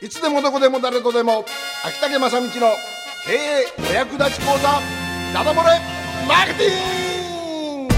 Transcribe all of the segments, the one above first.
いつでもどこでも誰とでも秋竹正道の経営お役立ち講座ダダ漏れマーケティング。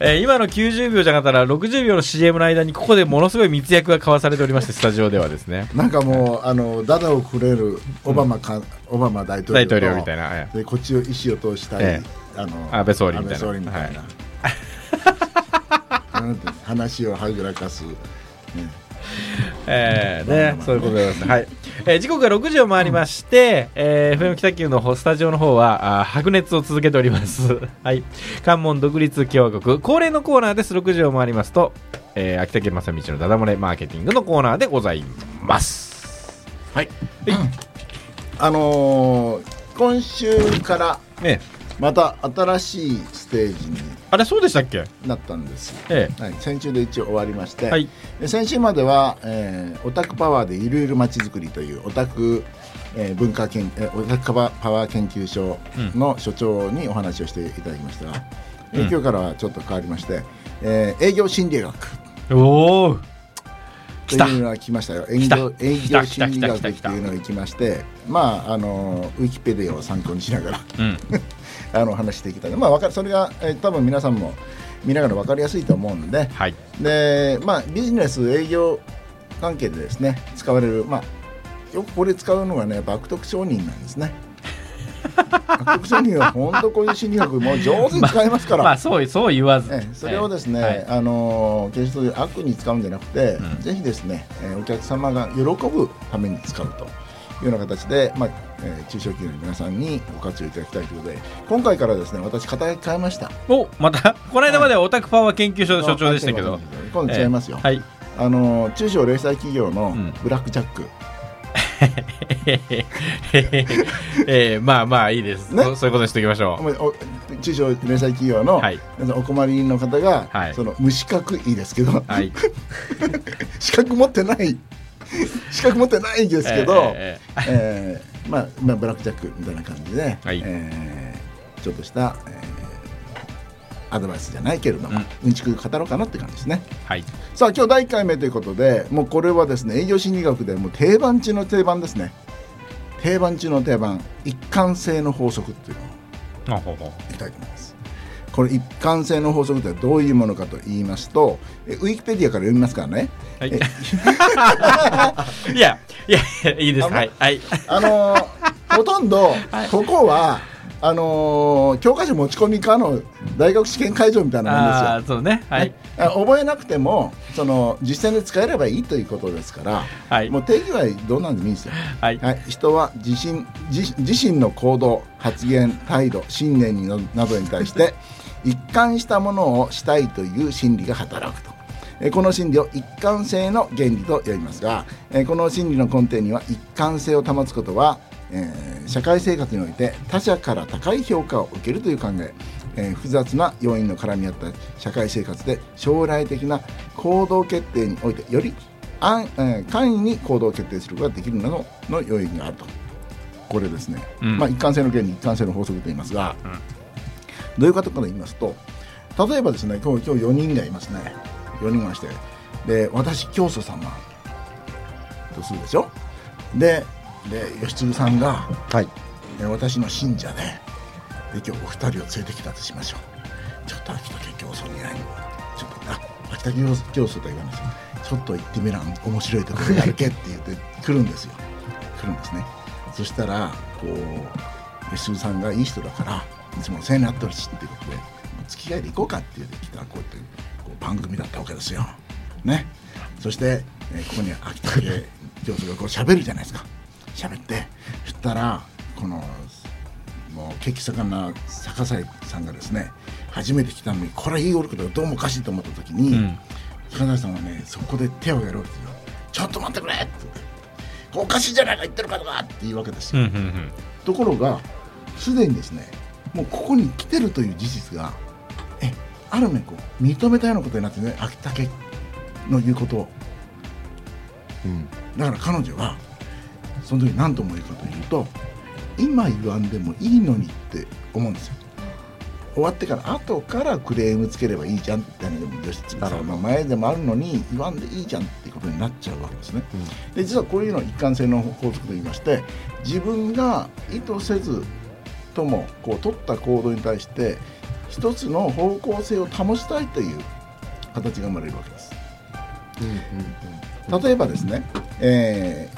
えー今の90秒じゃなかったら60秒の CM の間にここでものすごい密約が交わされておりまして スタジオではですね。なんかもうあのダダをくれるオバマか、オバマ大統領と大統領みたいなえでこっちを意思を通したい、えあの安倍総理みたいな。安倍総理みたいな、なんて話をはぐらかす、ね、えーね、そういうことでございます。はい。えー時刻が6時を回りまして、えー FM 北九の方スタジオの方はあー白熱を続けております。はい。関門独立共和国恒例のコーナーです。6時を回りますと、えー秋田県正道のダダ漏れマーケティングのコーナーでございます。はい。あのー今週からねまた新しいステージにあれそうでしたっけ？なったんです、えはい、先週で一応終わりまして、え。はい。で先週までは、えーオタクパワーでゆるゆるまちづくりというオタク、えー文化研、えーオタクパワー研究所の所長にお話をしていただきました。が、えーうん今日からはちょっと変わりまして、えー営業心理学。おお。来た。というのが来ましたよ。営業営業心理学っていうのが来ましてまああのウィキペディアを参考にしながら。うん。あの話していきたいまあわかるそれが、えー多分皆さんも見ながら分かりやすいと思うのではい。で、まあ、ビジネス営業関係でですね使われる、まあ、よくこれ使うのがねやっぱ悪徳商人なんですね。悪徳商人は本当こういう心理学もう上手に使いますから、まあそうそう言わず。ええそれをですね、はい。あの決して悪に使うんじゃなくて、うん。ぜひですね、えーお客様が喜ぶために使うというような形で、まあえー中小企業の皆さんにご活用いただきたいということで今回からですね私肩書き変えました。おまた？この間まではオタクパワー研究所の所長でしたけど。今度違いますよ、えーはい。あの中小零細企業のん。ブラックジャック、えー、まあまあいいです、ね。そそういうことにしておきましょおお中小零細企業の、はい。お困りの方が、はい。その無資格いいですけど、うはい。資格持ってない 資格持ってないんですけど、ええーまあ、まあブラックジャックみたいな感じで、はい。えーちょっとした、えーアドバイスじゃないけれども、ううんちく語ろうかなって感じですね。ーはい。さあ今日第1回目ということでもうこれはですね営業心理学でもう定番中の定番ですね。定番中の定番一貫性の法則っていうのをいきたいと思いますこれ一貫性の法則ってどういうものかと言いますとえウィキペディアから読みますからね。うはい。え いやいやいいです。はいはい。あのーほとんどはい。ここはあのー教科書持ち込み可の大学試験会場みたいなもんですよ。そうね。はい。あ覚えなくてもその実践で使えればいいということですから、はい。もう定義はどうなんでもいいんですよ。はい。はい、人は自身自自身の行動発言態度信念にのなどに対して 一貫したものをしたいという心理が働くと。えーこの心理を一貫性の原理と呼びますが、えーこの心理の根底には一貫性を保つことは、えー社会生活において他者から高い評価を受けるという考ええー複雑な要因の絡み合った社会生活で将来的な行動決定においてより安、えー簡易に行動を決定することができるなどの要因があると。これですね、うん。まあ、一貫性の原理一貫性の法則と言いますが、うんどういうことかと言いますと例えばですね今日今日4人がいますね。4人ましてで私教祖様。とするでしょでで吉次さんがはい。えー私の信者でで今日お二人を連れてきたとしましょう。ちょっと秋田家教祖に会いにちょっとあ秋田家教祖と言わないです。ちょっと行ってみらん面白いところやるけって言って来るんですよ。来るんですね。そしたらこう吉井さんがいい人だからいつもお世話になってるしっていうことで付き合いで行こうかって言ってきたこうやってこう番組だったわけですよ。ね。そして、えーここに秋田家教祖がこう喋るじゃないですか。喋って。そしたらこのもう血気盛んな坂西さんがですね初めて来たのにこれ言いおるけどどうもおかしいと思った時に、うん。坂西さんはねそこで手を挙げるわけですよちょっと待ってくれって。言っておかしいじゃないか言ってることがっていうわけですよ、うんうんうん。ところがすでにですねもうここに来てるという事実がえある面こう認めたようなことになってね秋武の言うことを。うん。だから彼女はその時何と思うかというと今言わんでもいいのにって思うんですよ終わってから後からクレームつければいいじゃんって吉次さんの前でもあるのに言わんでいいじゃんっていうことになっちゃうわけですね。で実はこういうのを一貫性の法則と言いまして自分が意図せずともこう取った行動に対して一つの方向性を保ちたいという形が生まれるわけです。例えばですね、え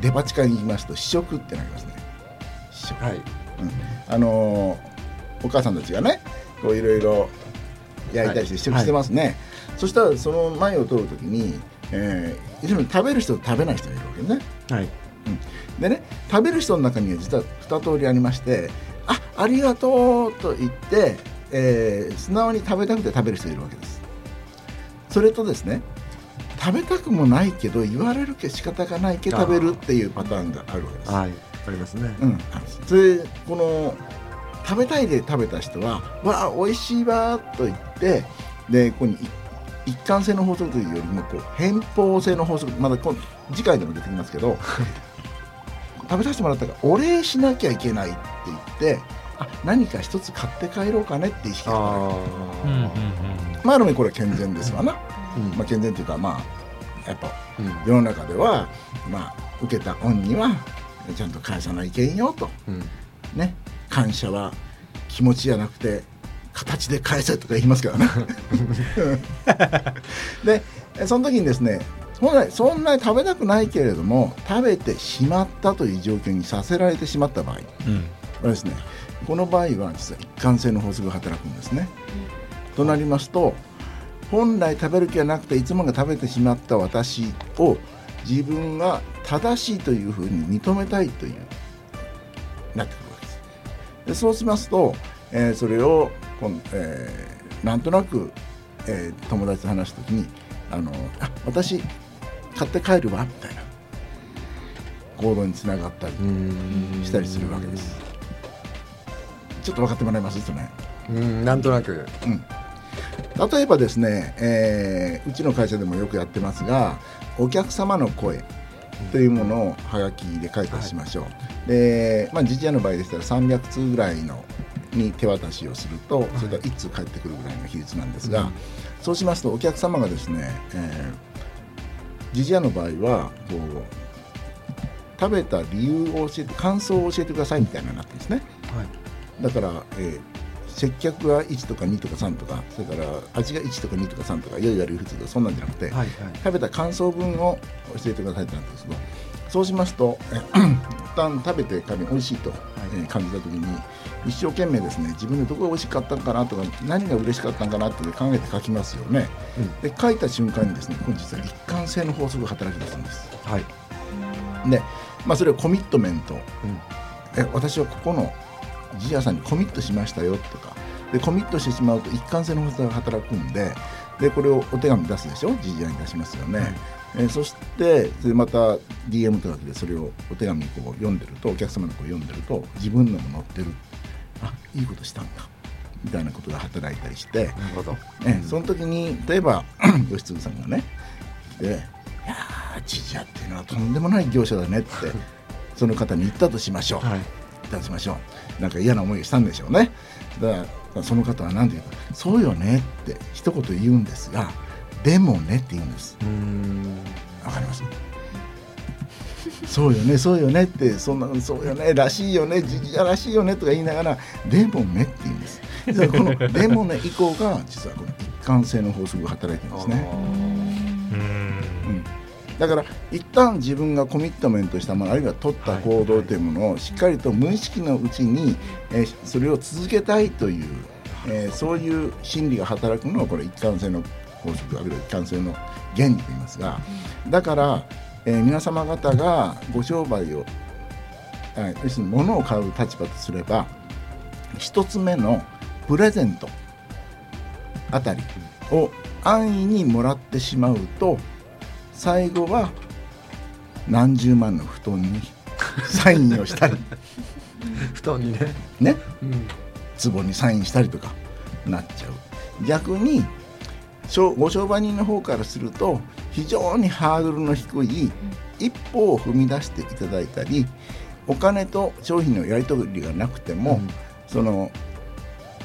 ー、デパ地下に行きますと試食ってなりますね。はい。うん、あのーお母さんたちがねこういろいろ焼いたりして試食してますね、はいはい、そしたらその前を通るときに、えー、食べる人と食べない人がいるわけね、はい。うん、でね食べる人の中には実は2通りありましてあありがとうと言って、えー、素直に食べたくて食べる人いるわけです。それとですね食べたくもないけど言われるけ仕方がないけ食べるっていうパターンがあるわけです。はい、ありますね。うん、それこの食べたいで食べた人は「わあ美味しいわ」と言ってでここに一貫性の法則というよりもこう偏方性の法則まだ今次回でも出てきますけど 食べさせてもらったからお礼しなきゃいけないって言ってあ何か一つ買って帰ろうかねって意識がある、まあある意味これは健全ですわな、うん、まあ、健全というかまあやっぱ、世の中ではまあ受けた恩にはちゃんと返さないけんよと、うん、ね。感謝は気持ちじゃなくて形で返せとか言いますからね。でその時にですね本来そんなに食べたくないけれども食べてしまったという状況にさせられてしまった場合、うん、ですねこの場合は実は一貫性の法則が働くんですね。うん、となりますと本来食べる気はなくていつもが食べてしまった私を自分が正しいというふうに認めたいというなってくるでそうしますと、えー、それをこの、えー、なんとなく、えー、友達と話す時にあのあ私買って帰るわみたいな行動につながったりしたりするわけです。ちょっと分かってもらえます？とね。うんなんとなく、うん、例えばですね、えー、うちの会社でもよくやってますがお客様の声というものをはがきで書いたりしましょう、はい、で、まあ、実屋の場合でしたら300通ぐらいのに手渡しをするとそれが1通返ってくるぐらいの比率なんですが、はい、そうしますとお客様がですね、えー、ジジの場合はこう食べた理由を教えて感想を教えてくださいみたいなになってるんですね、はい、だから、えー接客が1とか2とか3とかそれから味が1とか2とか3とかいわゆる普通とかそんなんじゃなくて、はいはい、食べた感想文を教えてくださいってなったんですけどそうしますとえ 一旦食べて仮に美味しいと、え感じた時に一生懸命ですね自分でどこが美味しかったのかなとか何が嬉しかったのかなって考えて書きますよね、うん、で書いた瞬間にですね本日は一貫性の法則が働き出すんです、はい、で、まあ、それをコミットメント、うん、え私はここのジジアさんにコミットしましたよとか。でコミットしてしまうと一貫性の法則が働くんででこれをお手紙出すでしょ？ジジアに出しますよね、うん、えそしてでまた DM とかでそれをお手紙こう読んでるとお客様の声読んでると自分のも載ってる。あいいことしたんだ。みたいなことが働いたりして。なるほど、ね、その時に例えば 吉次さんがねで「いやージジアっていうのはとんでもない業者だね」って その方に言ったとしましょう。はいいたしましょう。なんか嫌な思いをしたんでしょうね。だからその方は何て言うか「そうよね」って一言言うんですが「でもね」って言うんです。わかります？そうよねそうよねってそんなそうよねらしいよねじじらしいよねとか言いながら「でもね」って言うんです。実はこの「でもね」以降が実はこの一貫性の法則が働いてるんですね。だから一旦自分がコミットメントしたものあるいは取った行動というものをしっかりと無意識のうちに、えー、それを続けたいという、えー、そういう心理が働くのはこれ一貫性の法則あるいは一貫性の原理と言いますがだから、えー、皆様方がご商売を、えー、要するに物を買う立場とすれば一つ目のプレゼントあたりを安易にもらってしまうと最後は何十万の布団に サインをしたり。布団にね。ね、うん、壺にサインしたりとかなっちゃう。逆にご商売人の方からすると非常にハードルの低い一歩を踏み出していただいたりお金と商品のやり取りがなくても、うん、その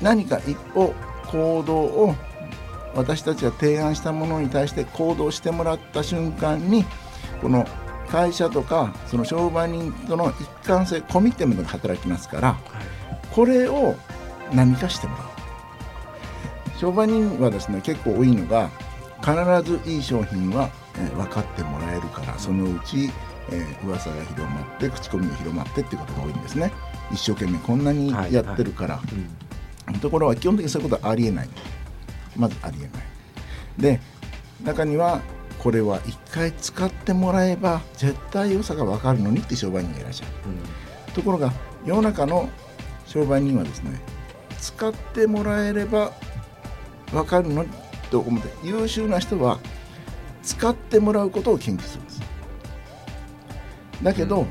何か一歩行動を私たちが提案したものに対して行動してもらった瞬間にこの会社とかその商売人との一貫性コミットメントが働きますからこれを何かしてもらう。商売人はですね結構多いのが必ずいい商品は、えー分かってもらえるからそのうち、えー噂が広まって口コミが広まってっていうことが多いんですね。一生懸命こんなにやってるから、ところは基本的にそういうことはありえないまずありえない。で中にはこれは一回使ってもらえば絶対良さが分かるのにって商売人がいらっしゃる。ところが世の中の商売人はですね使ってもらえれば分かるのにと思って優秀な人は使ってもらうことを研究するんです。だけど、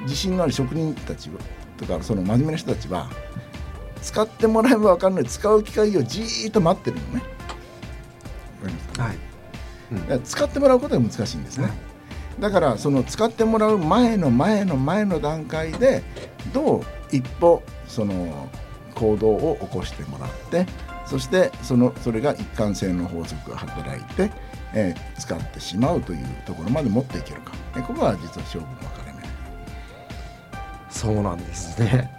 自信のある職人たちはとかその真面目な人たちは使ってもらえば分かるのに使う機会をじーっと待ってるのね。はい。だから使ってもらうことが難しいんですね、だからその使ってもらう前の前の前の段階でどう一歩その行動を起こしてもらってそしてそのそれが一貫性の法則が働いて、えー使ってしまうというところまで持っていけるか。えここは実は勝負の分かれ目そうなんですね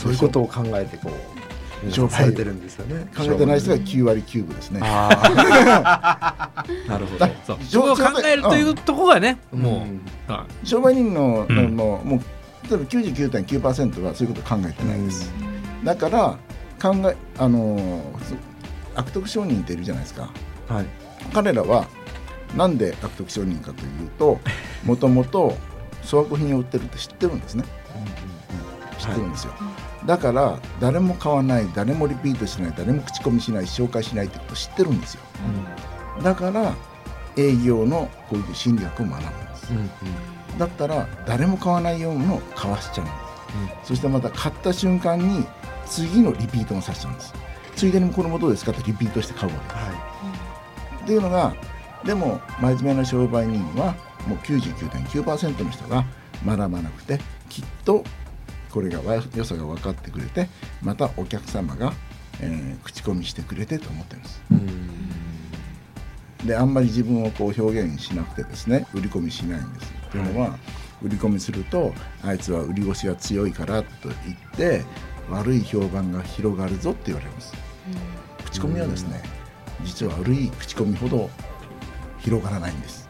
そういうことを考えてこう皆されてるんですよね。考えてない人が9割9分ですね。ああ なるほど。そう。を考えるというところがねもん。うあ。商売人の,、うん。もうもう例えば99.9%はそういうことを考えてないです、だから考えあの悪徳商人っているじゃないですか。はい。彼らはなんで悪徳商人かというともともと粗悪品を売ってるって知ってるんですね知ってるんですよ、だから誰も買わない誰もリピートしない誰も口コミしない紹介しないってことを知ってるんですよ。だから営業のこういう心理学を学ぶんです。うんうん。だったら誰も買わないようなのを買わしちゃうんです。そしてまた買った瞬間に次のリピートもさせちゃうんです。ついでにこれもどうですかってリピートして買うわけ。はっていうのがでも真面目な商売人はもう99.9%の人が学ばなくてきっとこれがわ良さが分かってくれてまたお客様が、えー口コミしてくれてと思ってるんですであんまり自分をこう表現しなくてですね売り込みしないんです。というのは売り込みするとあいつは売り腰が強いからと言って悪い評判が広がるぞって言われます。口コミはですね実は悪い口コミほど広がらないんです。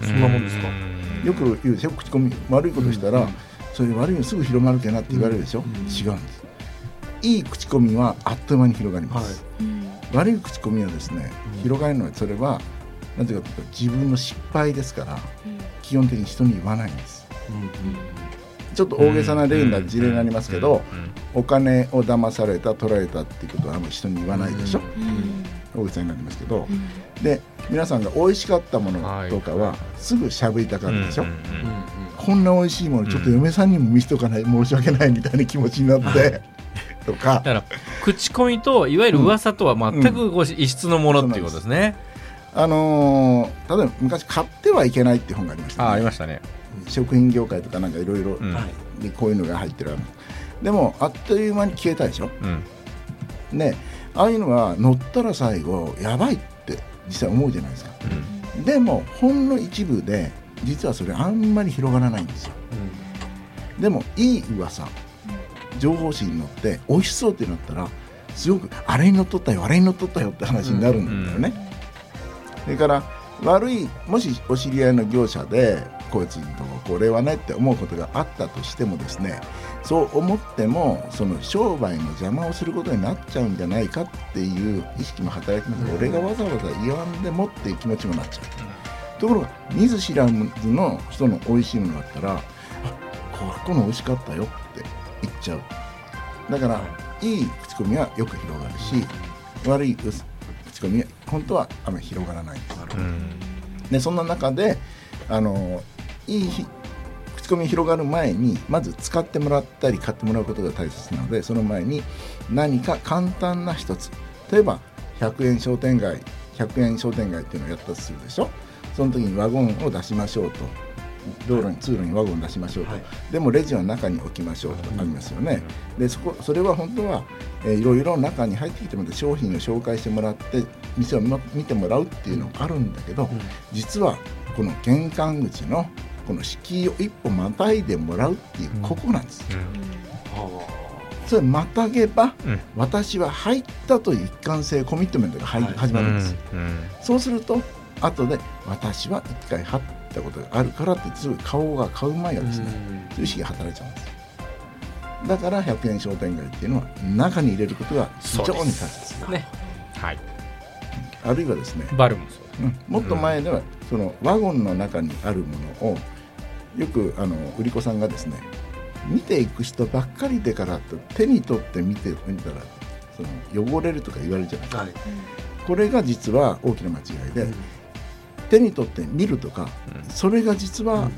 そんなもんですか？よく言うでしょ口コミ悪いことしたら、うんそれ悪いのすぐ広まるけなって言われるでしょ、うん。違うんです。いい口コミはあっという間に広がります、悪い口コミはですね、うん。広がるのはそれはなぜかというと自分の失敗ですから基本的に人に言わないんです。ちょっと大げさな例になる事例になりますけど、お金を騙された取られたっていうことはあんまり人に言わないでしょ、大げさになりますけど、で皆さんが美味しかったものとかはすぐしゃべりたがるでしょ、こんな美味しいものちょっと嫁さんにも見せとかない、申し訳ないみたいな気持ちになって、とか。だから口コミといわゆる噂とは全くこう異質のものっていうことですね、あのー例えば昔買ってはいけないっていう本がありました、ね、あありましたね、食品業界とかなんかいろいろこういうのが入ってるでもあっという間に消えたでしょ？うん。ね。ああいうのが乗ったら最後やばいって実際思うじゃないですか。でもほんの一部で実はそれあんまり広がらないんですよ。でもいい噂情報誌に乗って美味しそうってなったらすごくあれに乗っとったよあれに乗っとったよって話になるんだよね、それから悪いもしお知り合いの業者でこいつのとここれはねって思うことがあったとしてもですねそう思ってもその商売の邪魔をすることになっちゃうんじゃないかっていう意識も働きます、俺がわざわざ言わんでもっていう気持ちもなっちゃう。ところが見ず知らずの人の美味しいものだったらあここの美味しかったよって言っちゃう。だからいい口コミはよく広がるし悪い口コミは本当はあんまり広がらないんです。でそんな中であのいいひ口コミ広がる前にまず使ってもらったり買ってもらうことが大切なのでその前に何か簡単な一つ。例えば100円商店街100円商店街っていうのをやったとするでしょ？その時にワゴンを出しましょうと。道路に通路にワゴン出しましょうと、はい。でもレジは中に置きましょうとありますよね、でそこそれは本当は、えーいろいろ中に入ってきてまで商品を紹介してもらって店を見見てもらうっていうのがあるんだけど、実はこの玄関口のこの敷居を一歩またいでもらうっていう、うん。ここなんですあそれまたげば、うん。私は入ったという一貫性コミットメントが入はい。始まるんです、うん。そうすると後で私は一回入ったことがあるからってすぐ顔が買う前がですね、そういう意識が働いちゃうんです。だから100円商店街っていうのは中に入れることが非常に大切。ね。はい。あるいはですね、バルもそううん。もっと前ではそのワゴンの中にあるものをよくあの売り子さんがですね見ていく人ばっかりでからと手に取って見てみたらその汚れるとか言われるじゃないですか。はい。これが実は大きな間違いで、うん手に取って見るとかうん。それが実うんは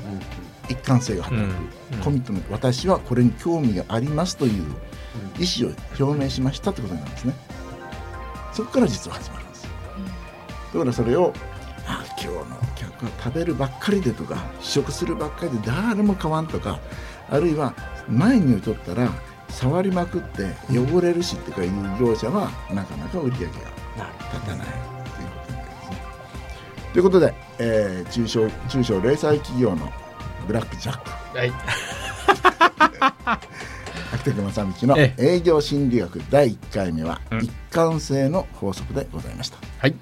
一貫性が働く、うんコミットメント。私はこれに興味がありますという意思を表明しましたってことになるんですね。そこから実は始まるんです。だからそれをあ今日の客は食べるばっかりでとか試食するばっかりで誰も買わんとかあるいは前に取ったら触りまくって汚れるしってかいう業者はなかなか売り上げが立たないということで、えー中小中小零細企業のブラックジャック。はい。秋竹正道のえ営業心理学第1回目はうん。一貫性の法則でございました。はい